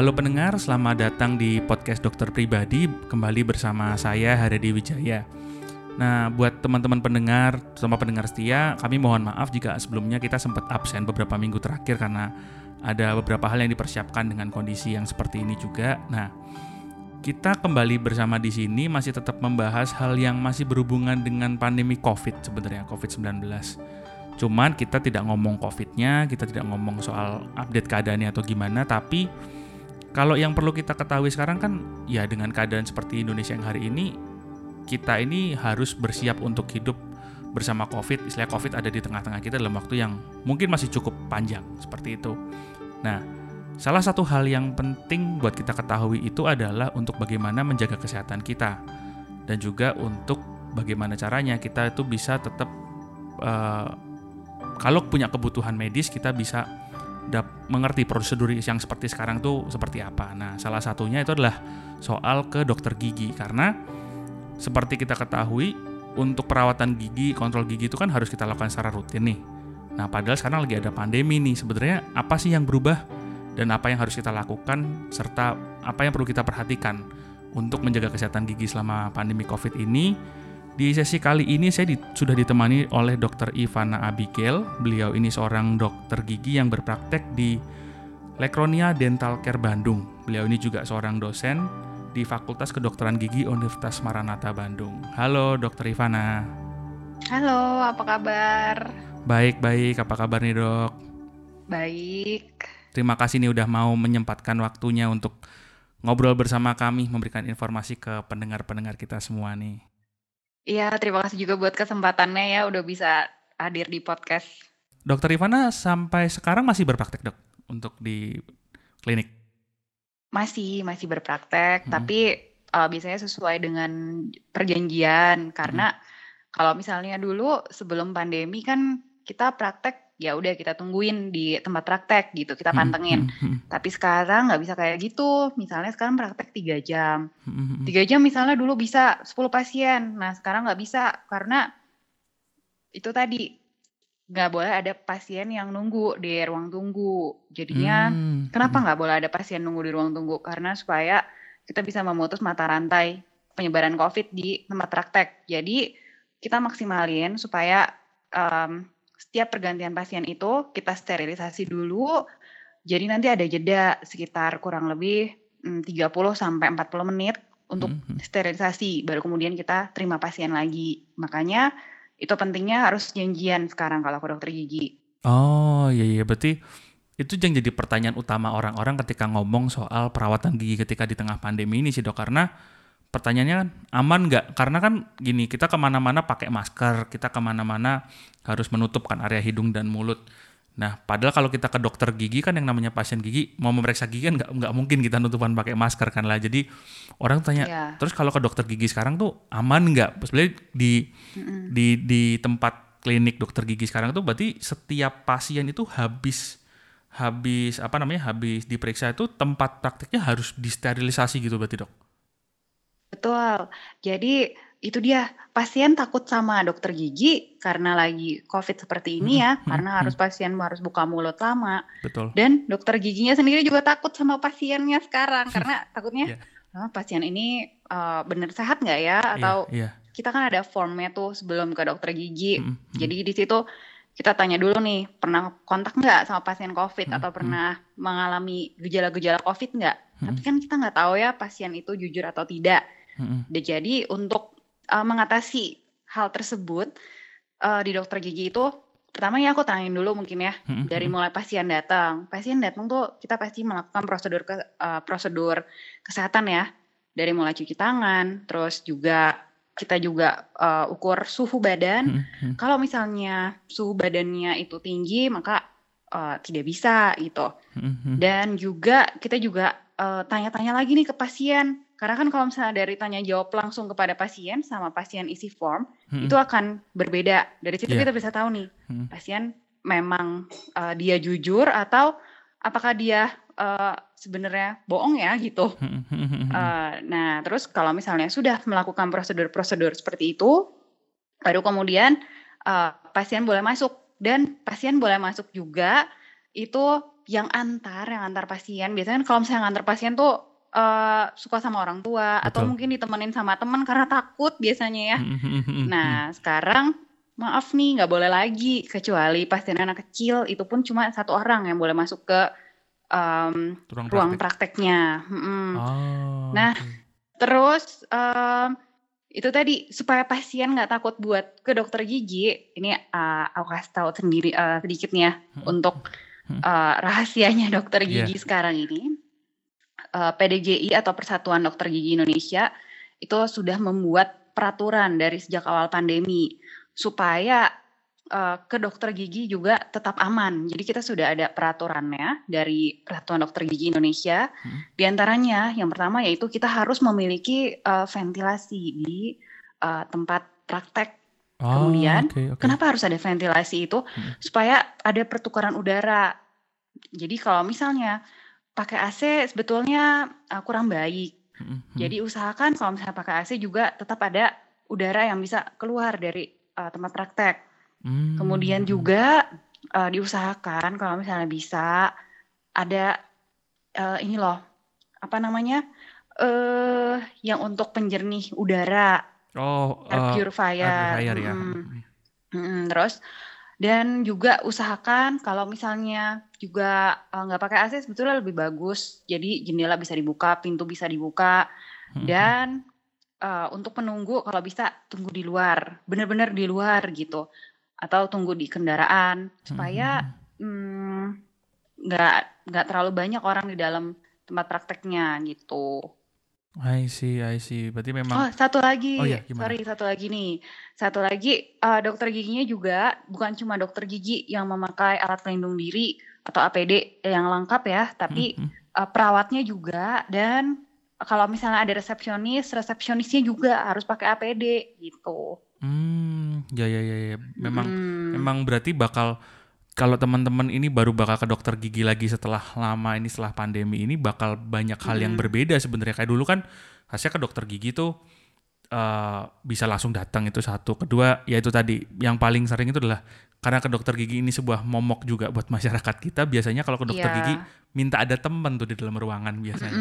Halo pendengar, selamat datang di podcast Dokter Pribadi kembali bersama saya Haryadi Wijaya. Nah, buat teman-teman pendengar, sama pendengar setia, kami mohon maaf jika sebelumnya kita sempat absen beberapa minggu terakhir karena ada beberapa hal yang dipersiapkan dengan kondisi yang seperti ini juga. Nah, kita kembali bersama di sini masih tetap membahas hal yang masih berhubungan dengan pandemi COVID sebenarnya, COVID-19. Cuman kita tidak ngomong COVID-nya, kita tidak ngomong soal update keadaannya atau gimana, tapi kalau yang perlu kita ketahui sekarang kan ya dengan keadaan seperti Indonesia yang hari ini kita ini harus bersiap untuk hidup bersama COVID. Istilah COVID ada di tengah-tengah kita dalam waktu yang mungkin masih cukup panjang seperti itu. Nah, salah satu hal yang penting buat kita ketahui itu adalah untuk bagaimana menjaga kesehatan kita dan juga untuk bagaimana caranya kita itu bisa tetap uh, kalau punya kebutuhan medis kita bisa mengerti prosedur yang seperti sekarang tuh seperti apa. Nah, salah satunya itu adalah soal ke dokter gigi karena seperti kita ketahui untuk perawatan gigi, kontrol gigi itu kan harus kita lakukan secara rutin nih. Nah, padahal sekarang lagi ada pandemi nih. Sebenarnya apa sih yang berubah dan apa yang harus kita lakukan serta apa yang perlu kita perhatikan untuk menjaga kesehatan gigi selama pandemi Covid ini? Di sesi kali ini saya di, sudah ditemani oleh Dr. Ivana Abigail. Beliau ini seorang dokter gigi yang berpraktek di Lekronia Dental Care Bandung. Beliau ini juga seorang dosen di Fakultas Kedokteran Gigi Universitas Maranatha Bandung. Halo Dr. Ivana. Halo, apa kabar? Baik, baik. Apa kabar nih dok? Baik. Terima kasih nih udah mau menyempatkan waktunya untuk ngobrol bersama kami, memberikan informasi ke pendengar-pendengar kita semua nih. Iya, terima kasih juga buat kesempatannya ya udah bisa hadir di podcast. Dokter Ivana sampai sekarang masih berpraktek dok untuk di klinik? Masih, masih berpraktek, hmm. tapi uh, biasanya sesuai dengan perjanjian karena hmm. kalau misalnya dulu sebelum pandemi kan kita praktek ya udah kita tungguin di tempat praktek gitu kita hmm, pantengin. hmm, hmm, tapi sekarang nggak bisa kayak gitu. Misalnya sekarang praktek tiga jam. Tiga jam misalnya dulu bisa 10 pasien. Nah sekarang nggak bisa karena itu tadi nggak boleh ada pasien yang nunggu di ruang tunggu. Jadinya hmm. kenapa nggak boleh ada pasien nunggu di ruang tunggu? Karena supaya kita bisa memutus mata rantai penyebaran covid di tempat praktek. Jadi kita maksimalin supaya um, setiap pergantian pasien itu kita sterilisasi dulu. Jadi nanti ada jeda sekitar kurang lebih 30 hmm, sampai 40 menit untuk mm -hmm. sterilisasi baru kemudian kita terima pasien lagi. Makanya itu pentingnya harus janjian sekarang kalau ke dokter gigi. Oh, iya iya berarti itu yang jadi pertanyaan utama orang-orang ketika ngomong soal perawatan gigi ketika di tengah pandemi ini sih dok karena pertanyaannya kan aman nggak? Karena kan gini kita ke mana-mana pakai masker, kita ke mana-mana harus menutupkan area hidung dan mulut. Nah, padahal kalau kita ke dokter gigi kan yang namanya pasien gigi mau memeriksa gigi kan nggak nggak mungkin kita nutupan pakai masker kan lah. Jadi orang tanya, yeah. terus kalau ke dokter gigi sekarang tuh aman nggak? Sebenarnya di mm -mm. di di tempat klinik dokter gigi sekarang tuh berarti setiap pasien itu habis habis apa namanya habis diperiksa itu tempat praktiknya harus disterilisasi gitu berarti dok? Betul. Jadi itu dia pasien takut sama dokter gigi karena lagi COVID seperti ini ya, hmm, karena hmm, harus pasien harus buka mulut lama. Betul. Dan dokter giginya sendiri juga takut sama pasiennya sekarang karena takutnya yeah. oh, pasien ini uh, benar sehat nggak ya iya, atau yeah, yeah. kita kan ada formnya tuh sebelum ke dokter gigi. Hmm, hmm. Jadi di situ kita tanya dulu nih pernah kontak nggak sama pasien COVID hmm, atau pernah hmm. mengalami gejala-gejala COVID nggak? Hmm. Tapi kan kita nggak tahu ya pasien itu jujur atau tidak. Hmm. Jadi untuk uh, mengatasi hal tersebut uh, di dokter gigi itu pertama ya aku tanyain dulu mungkin ya hmm. dari mulai pasien datang. Pasien datang tuh kita pasti melakukan prosedur ke, uh, prosedur kesehatan ya dari mulai cuci tangan, terus juga kita juga uh, ukur suhu badan. Hmm. Kalau misalnya suhu badannya itu tinggi maka uh, tidak bisa gitu. Hmm. Dan juga kita juga tanya-tanya uh, lagi nih ke pasien karena kan kalau misalnya dari tanya jawab langsung kepada pasien sama pasien isi form hmm. itu akan berbeda. Dari situ yeah. kita bisa tahu nih hmm. pasien memang uh, dia jujur atau apakah dia uh, sebenarnya bohong ya gitu. uh, nah terus kalau misalnya sudah melakukan prosedur-prosedur seperti itu, baru kemudian uh, pasien boleh masuk dan pasien boleh masuk juga itu yang antar, yang antar pasien. Biasanya kan kalau misalnya antar pasien tuh uh, suka sama orang tua Betul. atau mungkin ditemenin sama teman karena takut biasanya ya. nah sekarang maaf nih nggak boleh lagi kecuali pasien anak kecil itu pun cuma satu orang yang boleh masuk ke um, ruang, ruang prakteknya. Hmm. Oh, nah okay. terus um, itu tadi supaya pasien nggak takut buat ke dokter gigi ini uh, aku kasih tahu sendiri uh, sedikitnya hmm. untuk uh, rahasianya dokter gigi yeah. sekarang ini uh, PDGI atau Persatuan Dokter Gigi Indonesia itu sudah membuat peraturan dari sejak awal pandemi supaya uh, ke dokter gigi juga tetap aman. Jadi kita sudah ada peraturannya dari Persatuan Dokter Gigi Indonesia. Hmm. Di antaranya yang pertama yaitu kita harus memiliki uh, ventilasi di uh, tempat praktek. Oh, Kemudian okay, okay. kenapa harus ada ventilasi itu? Hmm. Supaya ada pertukaran udara. Jadi kalau misalnya pakai AC sebetulnya uh, kurang baik. Mm-hmm. Jadi usahakan kalau misalnya pakai AC juga tetap ada udara yang bisa keluar dari uh, tempat praktek. Mm-hmm. Kemudian juga uh, diusahakan kalau misalnya bisa ada uh, ini loh apa namanya uh, yang untuk penjernih udara. Oh, air purifier. Air purifier ya. Hmm. Hmm, terus dan juga usahakan kalau misalnya juga uh, nggak pakai AC sebetulnya lebih bagus. Jadi jendela bisa dibuka, pintu bisa dibuka, hmm. dan uh, untuk penunggu kalau bisa tunggu di luar, benar-benar di luar gitu, atau tunggu di kendaraan supaya hmm. nggak hmm, nggak terlalu banyak orang di dalam tempat prakteknya gitu. I see, I see. Berarti memang Oh, satu lagi. Oh ya, Sorry, satu lagi nih. Satu lagi, uh, dokter giginya juga bukan cuma dokter gigi yang memakai alat pelindung diri atau APD yang lengkap ya, tapi hmm, hmm. Uh, perawatnya juga dan kalau misalnya ada resepsionis, resepsionisnya juga harus pakai APD gitu. Hmm, ya ya ya, ya. Memang hmm. memang berarti bakal kalau teman-teman ini baru bakal ke dokter gigi lagi setelah lama ini setelah pandemi ini bakal banyak hal hmm. yang berbeda sebenarnya kayak dulu kan khasnya ke dokter gigi tuh uh, bisa langsung datang itu satu kedua ya itu tadi yang paling sering itu adalah karena ke dokter gigi ini sebuah momok juga buat masyarakat kita biasanya kalau ke dokter yeah. gigi minta ada teman tuh di dalam ruangan biasanya.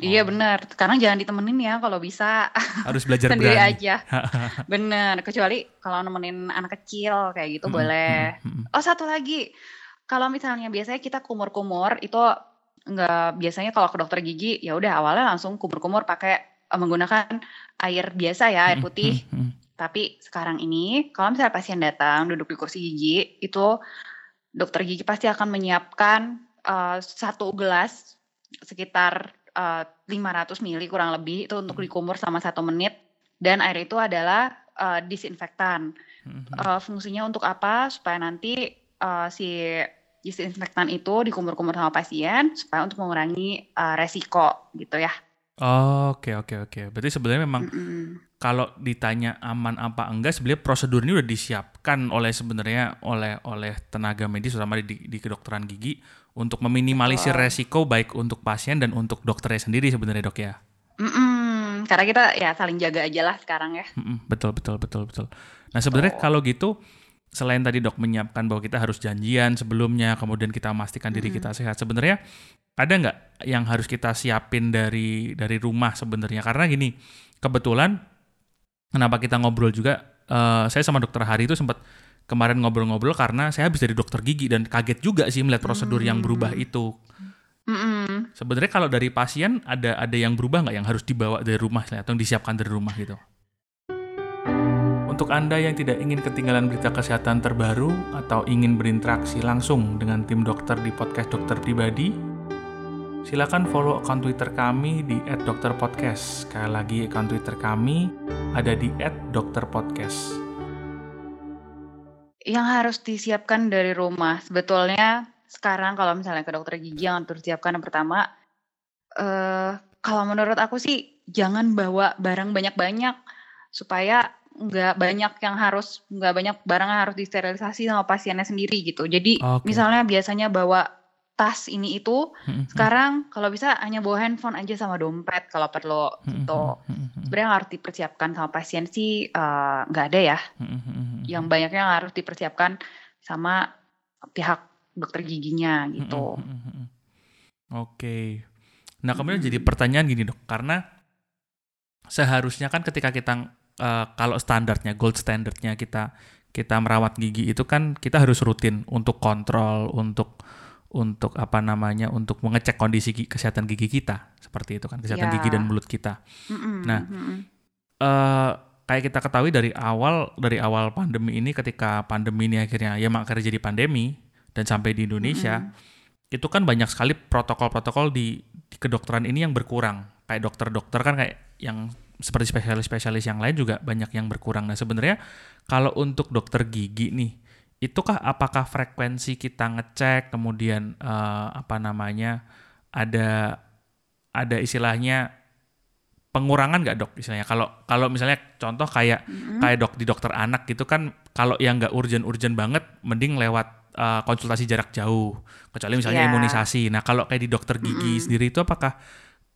Hmm. Iya oh. benar. Sekarang jangan ditemenin ya kalau bisa. Harus belajar sendiri berani. aja. bener. Kecuali kalau nemenin anak kecil kayak gitu hmm, boleh. Hmm, hmm. Oh satu lagi, kalau misalnya biasanya kita kumur-kumur itu nggak biasanya kalau ke dokter gigi ya udah awalnya langsung kumur-kumur pakai uh, menggunakan air biasa ya air putih. Tapi sekarang ini kalau misalnya pasien datang duduk di kursi gigi itu dokter gigi pasti akan menyiapkan uh, satu gelas sekitar uh, eh, 500 ml kurang lebih itu untuk hmm. dikumur sama satu menit dan air itu adalah uh, disinfektan. Uh, fungsinya untuk apa? Supaya nanti uh, si disinfektan itu dikumur-kumur sama pasien supaya untuk mengurangi uh, resiko gitu ya. Oke oke oke. Berarti sebenarnya memang mm -mm. kalau ditanya aman apa enggak, sebenarnya prosedur ini udah disiapkan oleh sebenarnya oleh oleh tenaga medis terutama di, di kedokteran gigi untuk meminimalisir oh. resiko baik untuk pasien dan untuk dokternya sendiri sebenarnya dok ya. Mm-mm, karena kita ya saling jaga aja lah sekarang ya. Mm-mm, betul betul betul betul. Nah sebenarnya oh. kalau gitu selain tadi dok menyiapkan bahwa kita harus janjian sebelumnya, kemudian kita memastikan diri kita sehat. Sebenarnya ada nggak yang harus kita siapin dari dari rumah sebenarnya? Karena gini, kebetulan kenapa kita ngobrol juga, uh, saya sama dokter Hari itu sempat kemarin ngobrol-ngobrol karena saya habis dari dokter gigi dan kaget juga sih melihat prosedur hmm. yang berubah itu. Hmm. Sebenarnya kalau dari pasien ada ada yang berubah nggak yang harus dibawa dari rumah atau disiapkan dari rumah gitu? Untuk Anda yang tidak ingin ketinggalan berita kesehatan terbaru atau ingin berinteraksi langsung dengan tim dokter di podcast dokter pribadi, silakan follow akun Twitter kami di @dokterpodcast. Sekali lagi akun Twitter kami ada di @dokterpodcast yang harus disiapkan dari rumah, sebetulnya sekarang kalau misalnya ke dokter gigi yang harus disiapkan yang pertama, uh, kalau menurut aku sih jangan bawa barang banyak-banyak, supaya nggak banyak yang harus nggak banyak barang yang harus disterilisasi sama pasiennya sendiri gitu. Jadi okay. misalnya biasanya bawa tas ini itu hmm, sekarang kalau bisa hanya bawa handphone aja sama dompet kalau perlu hmm, gitu. Sebenarnya harus dipersiapkan sama pasien sih eh, nggak uh, ada ya. Yang banyaknya harus dipersiapkan sama pihak dokter giginya gitu. Oke. Nah kemudian jadi pertanyaan gini dok, karena seharusnya kan ketika kita uh, kalau standarnya gold standardnya kita kita merawat gigi itu kan kita harus rutin untuk kontrol untuk untuk apa namanya untuk mengecek kondisi kesehatan gigi kita seperti itu kan kesehatan yeah. gigi dan mulut kita. Mm-mm, nah, mm-mm. Uh, kayak kita ketahui dari awal dari awal pandemi ini ketika pandemi ini akhirnya ya akhirnya jadi pandemi dan sampai di Indonesia mm-hmm. itu kan banyak sekali protokol-protokol di, di kedokteran ini yang berkurang kayak dokter-dokter kan kayak yang seperti spesialis-spesialis yang lain juga banyak yang berkurang. Nah sebenarnya kalau untuk dokter gigi nih itukah apakah frekuensi kita ngecek kemudian uh, apa namanya ada ada istilahnya pengurangan nggak dok istilahnya kalau kalau misalnya contoh kayak mm-hmm. kayak dok di dokter anak gitu kan kalau yang nggak urgent-urgent banget mending lewat uh, konsultasi jarak jauh kecuali misalnya yeah. imunisasi nah kalau kayak di dokter gigi mm-hmm. sendiri itu apakah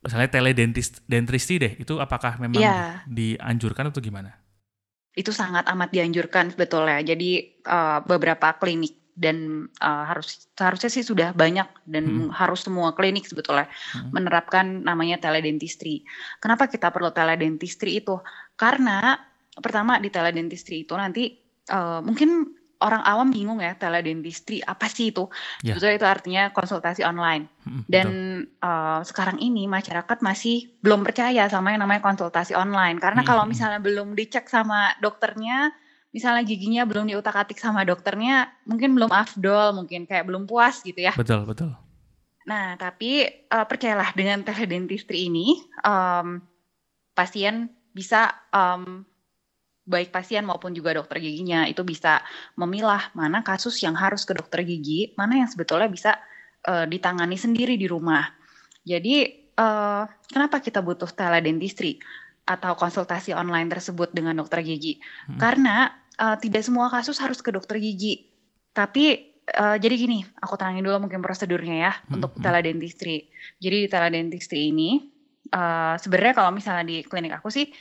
misalnya teledentistry deh itu apakah memang yeah. dianjurkan atau gimana itu sangat amat dianjurkan sebetulnya. Jadi uh, beberapa klinik dan uh, harus seharusnya sih sudah banyak dan hmm. harus semua klinik sebetulnya hmm. menerapkan namanya teledentistry. Kenapa kita perlu teledentistry itu? Karena pertama di teledentistry itu nanti uh, mungkin orang awam bingung ya teledentistry apa sih itu? Yeah. Sebetulnya itu artinya konsultasi online. Hmm, Dan uh, sekarang ini masyarakat masih belum percaya sama yang namanya konsultasi online karena hmm. kalau misalnya belum dicek sama dokternya, misalnya giginya belum diutak-atik sama dokternya, mungkin belum afdol, mungkin kayak belum puas gitu ya. Betul betul. Nah tapi uh, percayalah dengan teledentistry ini um, pasien bisa um, baik pasien maupun juga dokter giginya itu bisa memilah mana kasus yang harus ke dokter gigi, mana yang sebetulnya bisa uh, ditangani sendiri di rumah. Jadi uh, kenapa kita butuh teledentistry atau konsultasi online tersebut dengan dokter gigi? Hmm. Karena uh, tidak semua kasus harus ke dokter gigi. Tapi uh, jadi gini, aku terangin dulu mungkin prosedurnya ya hmm. untuk hmm. teledentistry. Jadi di teledentistry ini uh, sebenarnya kalau misalnya di klinik aku sih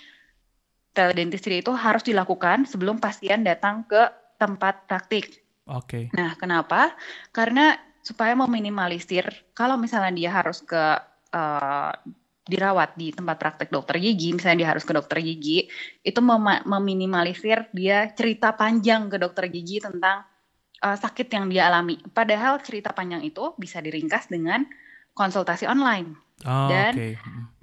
teledentistry itu harus dilakukan sebelum pasien datang ke tempat praktik. Oke. Okay. Nah, kenapa? Karena supaya meminimalisir kalau misalnya dia harus ke uh, dirawat di tempat praktek dokter gigi, misalnya dia harus ke dokter gigi, itu mem meminimalisir dia cerita panjang ke dokter gigi tentang uh, sakit yang dia alami. Padahal cerita panjang itu bisa diringkas dengan konsultasi online. Oh, Dan, okay.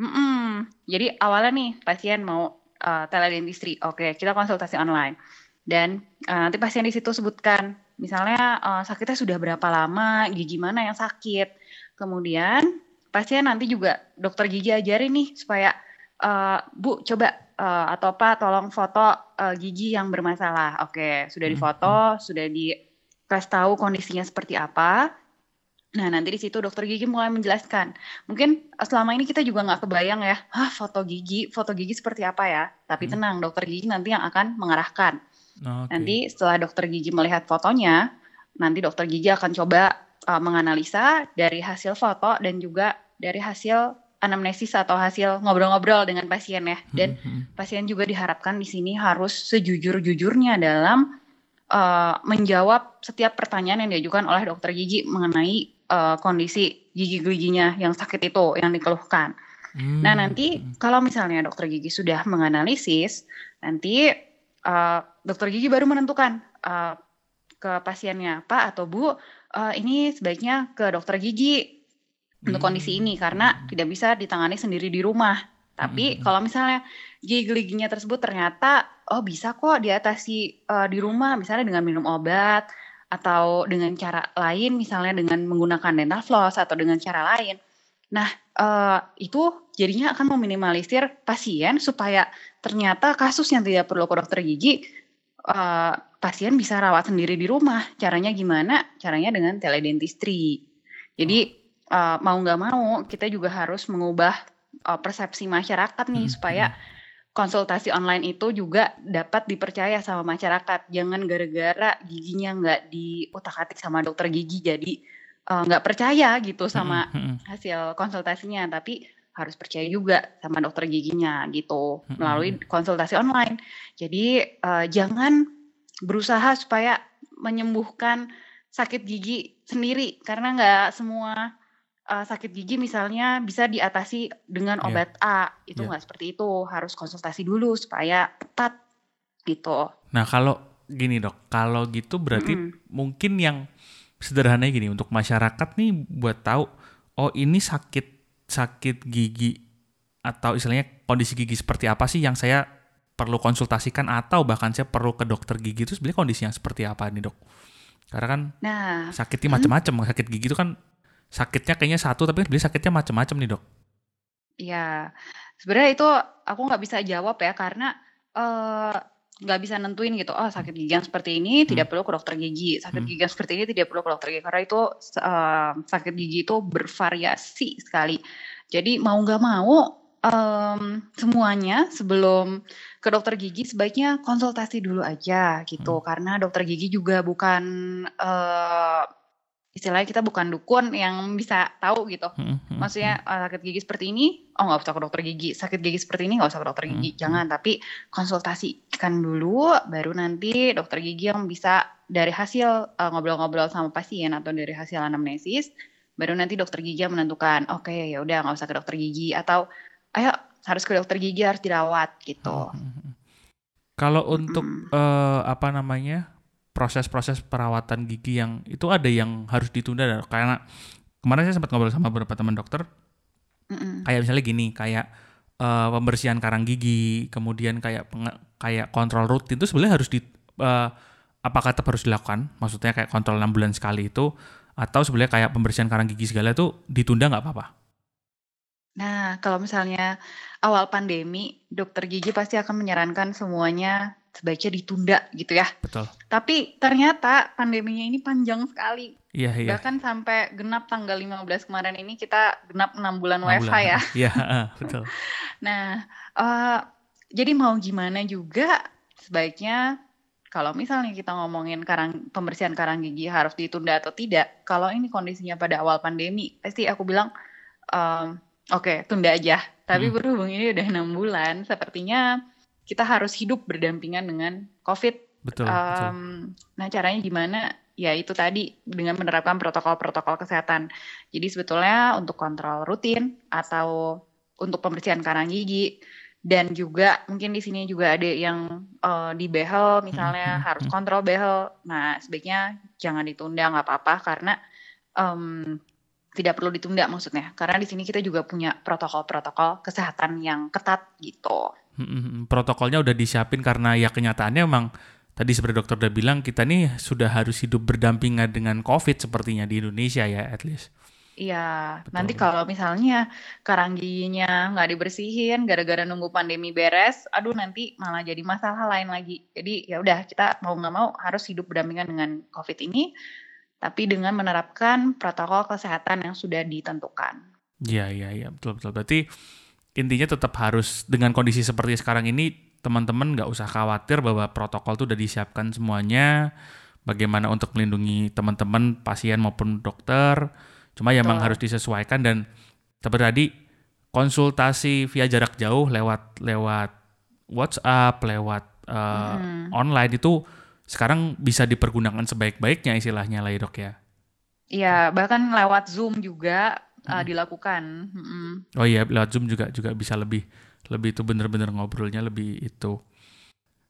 mm -mm, jadi awalnya nih pasien mau uh, teledentistry. Oke, kita konsultasi online. Dan uh, nanti pasien di situ sebutkan, misalnya uh, sakitnya sudah berapa lama, gigi mana yang sakit. Kemudian pasien nanti juga dokter gigi ajarin nih supaya uh, Bu coba uh, atau Pak tolong foto uh, gigi yang bermasalah. Oke, sudah hmm, difoto, hmm. sudah dikasih tahu kondisinya seperti apa. Nah, nanti di situ dokter gigi mulai menjelaskan. Mungkin eh, selama ini kita juga nggak kebayang ya, ah foto gigi, foto gigi seperti apa ya. Tapi hmm. tenang, dokter gigi nanti yang akan mengarahkan. okay. Nanti setelah dokter gigi melihat fotonya, nanti dokter gigi akan coba uh, menganalisa dari hasil foto dan juga dari hasil anamnesis atau hasil ngobrol-ngobrol dengan pasien ya. Dan hmm, hmm. pasien juga diharapkan di sini harus sejujur-jujurnya dalam uh, menjawab setiap pertanyaan yang diajukan oleh dokter gigi mengenai uh, kondisi gigi giginya yang sakit itu yang dikeluhkan. Hmm. Nah nanti kalau misalnya dokter gigi sudah menganalisis, nanti uh, dokter gigi baru menentukan uh, ke pasiennya Pak atau Bu, uh, ini sebaiknya ke dokter gigi untuk hmm. kondisi ini karena tidak bisa ditangani sendiri di rumah. Tapi hmm. kalau misalnya gigi giginya tersebut ternyata oh bisa kok diatasi uh, di rumah, misalnya dengan minum obat atau dengan cara lain misalnya dengan menggunakan dental floss atau dengan cara lain. Nah, uh, itu jadinya akan meminimalisir pasien supaya ternyata kasus yang tidak perlu ke dokter gigi uh, pasien bisa rawat sendiri di rumah. Caranya gimana? Caranya dengan teledentistry. Jadi uh, mau nggak mau kita juga harus mengubah uh, persepsi masyarakat nih hmm. supaya hmm konsultasi online itu juga dapat dipercaya sama masyarakat. Jangan gara-gara giginya nggak diutak-atik sama dokter gigi jadi eh, nggak uh, percaya gitu sama hmm, hasil konsultasinya, tapi harus percaya juga sama dokter giginya gitu melalui konsultasi online. Jadi uh, jangan berusaha supaya menyembuhkan sakit gigi sendiri karena nggak semua uh, sakit gigi misalnya bisa diatasi dengan iya. obat yeah. A itu iya. nggak yeah. seperti itu harus konsultasi dulu supaya tepat gitu. Nah kalau gini dok, kalau gitu berarti mm -hmm. mungkin yang sederhananya gini untuk masyarakat nih buat tahu oh ini sakit sakit gigi atau istilahnya kondisi gigi seperti apa sih yang saya perlu konsultasikan atau bahkan saya perlu ke dokter gigi itu sebenarnya kondisi yang seperti apa nih dok? Karena kan nah, sakitnya hmm. macam-macam, sakit gigi itu kan sakitnya kayaknya satu tapi sebenarnya sakitnya macam-macam nih dok. Iya, sebenarnya itu aku nggak bisa jawab ya karena uh, nggak bisa nentuin gitu oh sakit gigi yang seperti ini hmm. tidak perlu ke dokter gigi sakit hmm. gigi yang seperti ini tidak perlu ke dokter gigi karena itu uh, sakit gigi itu bervariasi sekali jadi mau nggak mau um, semuanya sebelum ke dokter gigi sebaiknya konsultasi dulu aja gitu hmm. karena dokter gigi juga bukan uh, istilahnya kita bukan dukun yang bisa tahu gitu. Hmm, hmm, Maksudnya hmm. sakit gigi seperti ini, oh nggak usah ke dokter gigi. Sakit gigi seperti ini nggak usah ke dokter gigi. Hmm. Jangan, tapi konsultasikan dulu, baru nanti dokter gigi yang bisa dari hasil ngobrol ngobrol-ngobrol sama pasien atau dari hasil anamnesis, baru nanti dokter gigi yang menentukan, oke okay, ya udah nggak usah ke dokter gigi atau ayo harus ke dokter gigi harus dirawat gitu. Hmm. Kalau untuk hmm. uh, apa namanya proses-proses perawatan gigi yang itu ada yang harus ditunda karena kemarin saya sempat ngobrol sama beberapa teman dokter. Mm kayak misalnya gini kayak uh, pembersihan karang gigi kemudian kayak kayak kontrol rutin itu sebenarnya harus di uh, apakah tetap harus dilakukan? Maksudnya kayak kontrol enam bulan sekali itu atau sebenarnya kayak pembersihan karang gigi segala itu ditunda nggak apa-apa? Nah, kalau misalnya awal pandemi, dokter gigi pasti akan menyarankan semuanya sebaiknya ditunda gitu ya. Betul. Tapi ternyata pandeminya ini panjang sekali. Iya, iya. Bahkan sampai genap tanggal 15 kemarin ini kita genap 6 bulan 6 WFH bulan. ya. Iya, betul. nah, uh, jadi mau gimana juga sebaiknya kalau misalnya kita ngomongin karang pembersihan karang gigi harus ditunda atau tidak, kalau ini kondisinya pada awal pandemi, pasti aku bilang um, oke, okay, tunda aja. Tapi hmm. berhubung ini udah enam bulan, sepertinya kita harus hidup berdampingan dengan COVID. Betul, um, betul. Nah, caranya gimana? Ya itu tadi dengan menerapkan protokol-protokol kesehatan. Jadi sebetulnya untuk kontrol rutin atau untuk pembersihan karang gigi dan juga mungkin di sini juga ada yang uh, di behel misalnya hmm, hmm, harus kontrol behel. Nah sebaiknya jangan ditunda nggak apa-apa karena um, tidak perlu ditunda maksudnya karena di sini kita juga punya protokol-protokol kesehatan yang ketat gitu. Hmm, protokolnya udah disiapin karena ya kenyataannya emang tadi seperti dokter udah bilang kita nih sudah harus hidup berdampingan dengan COVID sepertinya di Indonesia ya at least. Iya, nanti kalau misalnya karang giginya nggak dibersihin gara-gara nunggu pandemi beres, aduh nanti malah jadi masalah lain lagi. Jadi ya udah kita mau nggak mau harus hidup berdampingan dengan COVID ini, tapi dengan menerapkan protokol kesehatan yang sudah ditentukan. Iya, iya, iya, betul, betul. Berarti intinya tetap harus dengan kondisi seperti sekarang ini teman-teman nggak usah khawatir bahwa protokol itu udah disiapkan semuanya. Bagaimana untuk melindungi teman-teman pasien maupun dokter. Cuma ya memang harus disesuaikan dan seperti tadi konsultasi via jarak jauh lewat lewat WhatsApp lewat uh, hmm. online itu sekarang bisa dipergunakan sebaik-baiknya istilahnya lah ya dok ya. Iya bahkan lewat Zoom juga uh, dilakukan. Hmm. Oh iya, lewat Zoom juga juga bisa lebih lebih itu bener-bener ngobrolnya lebih itu.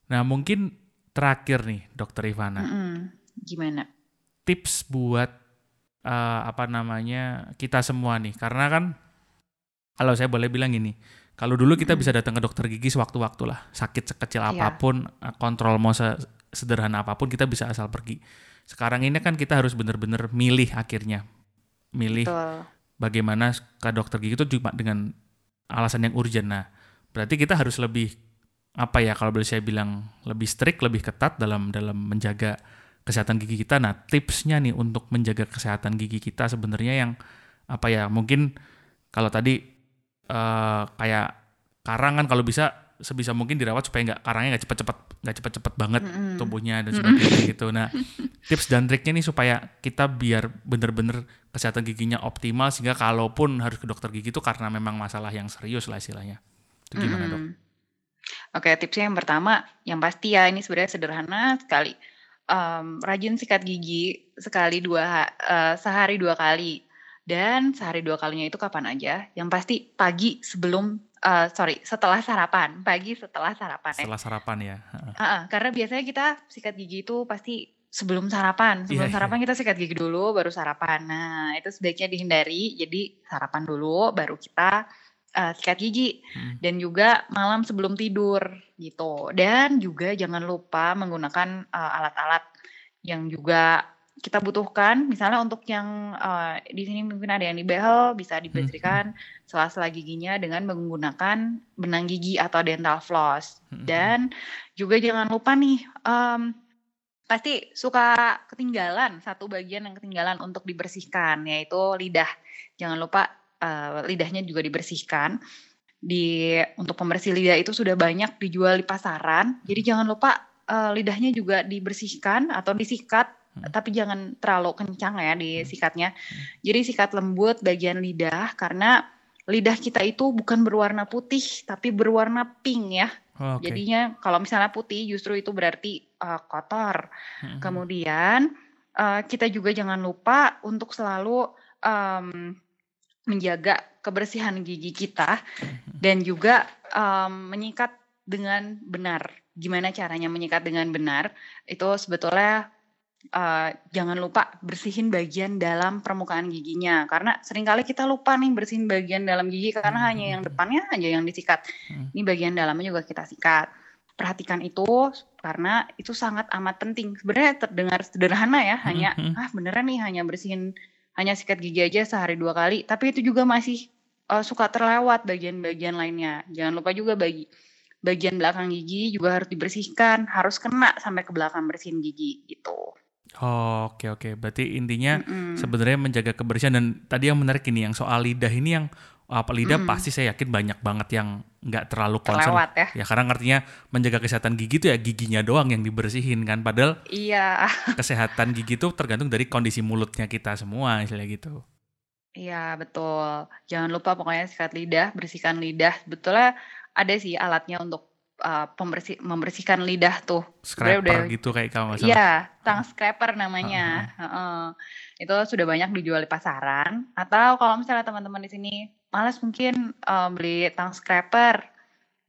Nah mungkin terakhir nih, Dokter Ivana. Hmm. Gimana? Tips buat uh, apa namanya kita semua nih, karena kan kalau saya boleh bilang ini, kalau dulu kita hmm. bisa datang ke dokter gigi sewaktu-waktu lah, sakit sekecil iya. apa pun, yeah. kontrol mau sederhana apa pun kita bisa asal pergi. Sekarang ini kan kita harus bener-bener milih akhirnya, milih Betul bagaimana ke dokter gigi itu cuma dengan alasan yang urgent. Nah, berarti kita harus lebih apa ya kalau boleh saya bilang lebih strict, lebih ketat dalam dalam menjaga kesehatan gigi kita. Nah, tipsnya nih untuk menjaga kesehatan gigi kita sebenarnya yang apa ya? Mungkin kalau tadi uh, kayak karang kan kalau bisa sebisa mungkin dirawat supaya nggak karangnya nggak cepet-cepet nggak cepet-cepet banget mm-hmm. tumbuhnya dan sebagainya mm-hmm. gitu. Nah, tips dan triknya nih supaya kita biar bener-bener kesehatan giginya optimal sehingga kalaupun harus ke dokter gigi itu karena memang masalah yang serius lah istilahnya. Itu gimana mm-hmm. dok? Oke, tipsnya yang pertama, yang pasti ya ini sebenarnya sederhana sekali. um, rajin sikat gigi sekali dua uh, sehari dua kali dan sehari dua kalinya itu kapan aja yang pasti pagi sebelum uh, sorry setelah sarapan pagi setelah sarapan setelah ya. sarapan ya uh, uh, karena biasanya kita sikat gigi itu pasti sebelum sarapan sebelum yeah, iya. sarapan yeah. kita sikat gigi dulu baru sarapan nah itu sebaiknya dihindari jadi sarapan dulu baru kita uh, sikat gigi hmm. dan juga malam sebelum tidur gitu dan juga jangan lupa menggunakan alat-alat uh, yang juga kita butuhkan misalnya untuk yang uh, di sini mungkin ada yang di behel bisa dibersihkan hmm. sela-sela giginya dengan menggunakan benang gigi atau dental floss hmm. dan juga jangan lupa nih um, pasti suka ketinggalan satu bagian yang ketinggalan untuk dibersihkan yaitu lidah jangan lupa uh, lidahnya juga dibersihkan di untuk pembersih lidah itu sudah banyak dijual di pasaran jadi jangan lupa uh, lidahnya juga dibersihkan atau disikat Hmm. tapi jangan terlalu kencang ya di hmm. sikatnya. Hmm. Jadi sikat lembut bagian lidah karena lidah kita itu bukan berwarna putih tapi berwarna pink ya. Oh, okay. Jadinya kalau misalnya putih justru itu berarti uh, kotor. Hmm. Kemudian uh, kita juga jangan lupa untuk selalu um, menjaga kebersihan gigi kita dan juga um, menyikat dengan benar. Gimana caranya menyikat dengan benar? Itu sebetulnya uh, jangan lupa bersihin bagian dalam permukaan giginya karena sering kali kita lupa nih bersihin bagian dalam gigi karena hmm. hanya yang depannya aja yang disikat. Hmm. Ini bagian dalamnya juga kita sikat. Perhatikan itu karena itu sangat amat penting. Sebenarnya terdengar sederhana ya, hmm. hanya hmm. ah beneran nih hanya bersihin hanya sikat gigi aja sehari dua kali, tapi itu juga masih uh, suka terlewat bagian-bagian lainnya. Jangan lupa juga bagi bagian belakang gigi juga harus dibersihkan, harus kena sampai ke belakang bersihin gigi gitu. Oh, oke oke. Berarti intinya mm-hmm. sebenarnya menjaga kebersihan dan tadi yang menarik ini yang soal lidah ini yang apa lidah mm. pasti saya yakin banyak banget yang nggak terlalu concern. ya. ya karena artinya menjaga kesehatan gigi itu ya giginya doang yang dibersihin kan padahal Iya. kesehatan gigi itu tergantung dari kondisi mulutnya kita semua istilah gitu. Iya, betul. Jangan lupa pokoknya sikat lidah, bersihkan lidah. Betulnya ada sih alatnya untuk uh, pembersih membersihkan lidah tuh. Scraper udah, gitu kayak kamu masalah. Iya, tang scraper namanya. Uh, -huh. uh, itu sudah banyak dijual di pasaran. Atau kalau misalnya teman-teman di sini malas mungkin uh, beli tang scraper.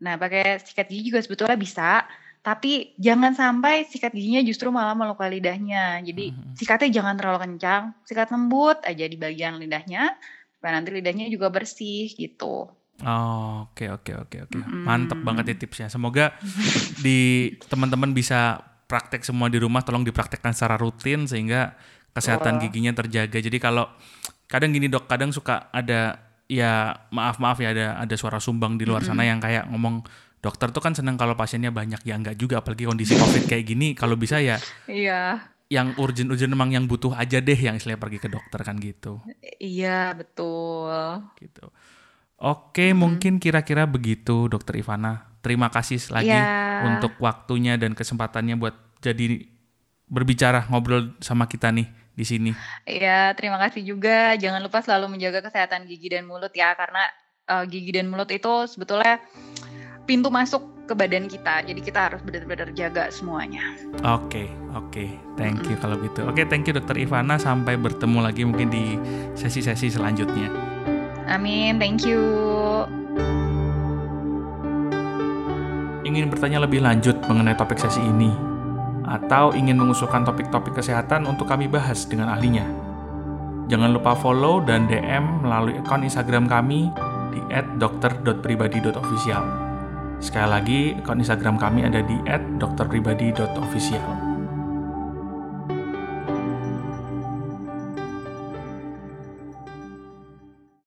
Nah, pakai sikat gigi juga sebetulnya bisa. Tapi jangan sampai sikat giginya justru malah melukai lidahnya. Jadi uh -huh. sikatnya jangan terlalu kencang, sikat lembut aja di bagian lidahnya, supaya nanti lidahnya juga bersih gitu. Oh, oke oke oke oke. Mantep banget ya tipsnya. Semoga di teman-teman bisa praktek semua di rumah tolong dipraktekkan secara rutin sehingga kesehatan giginya terjaga. Jadi kalau kadang gini dok, kadang suka ada ya maaf maaf ya ada ada suara sumbang di luar sana yang kayak ngomong dokter tuh kan seneng kalau pasiennya banyak. Ya enggak juga apalagi kondisi covid kayak gini kalau bisa ya iya. yang urgent urgent emang yang butuh aja deh yang istilahnya pergi ke dokter kan gitu. Iya betul. Gitu Oke, hmm. mungkin kira-kira begitu, Dokter Ivana. Terima kasih lagi ya. untuk waktunya dan kesempatannya buat jadi berbicara ngobrol sama kita nih di sini. Iya, terima kasih juga. Jangan lupa selalu menjaga kesehatan gigi dan mulut ya, karena uh, gigi dan mulut itu sebetulnya pintu masuk ke badan kita. Jadi kita harus benar-benar jaga semuanya. Oke, okay, oke. Okay. Thank you mm kalau gitu. Oke, okay, thank you Dokter Ivana. Sampai bertemu lagi mungkin di sesi-sesi selanjutnya. Amin, thank you. Ingin bertanya lebih lanjut mengenai topik sesi ini, atau ingin mengusulkan topik-topik kesehatan untuk kami bahas dengan ahlinya? Jangan lupa follow dan DM melalui akun Instagram kami di @dokter.pribadi.official. Sekali lagi, akun Instagram kami ada di @dokterpribadi.official.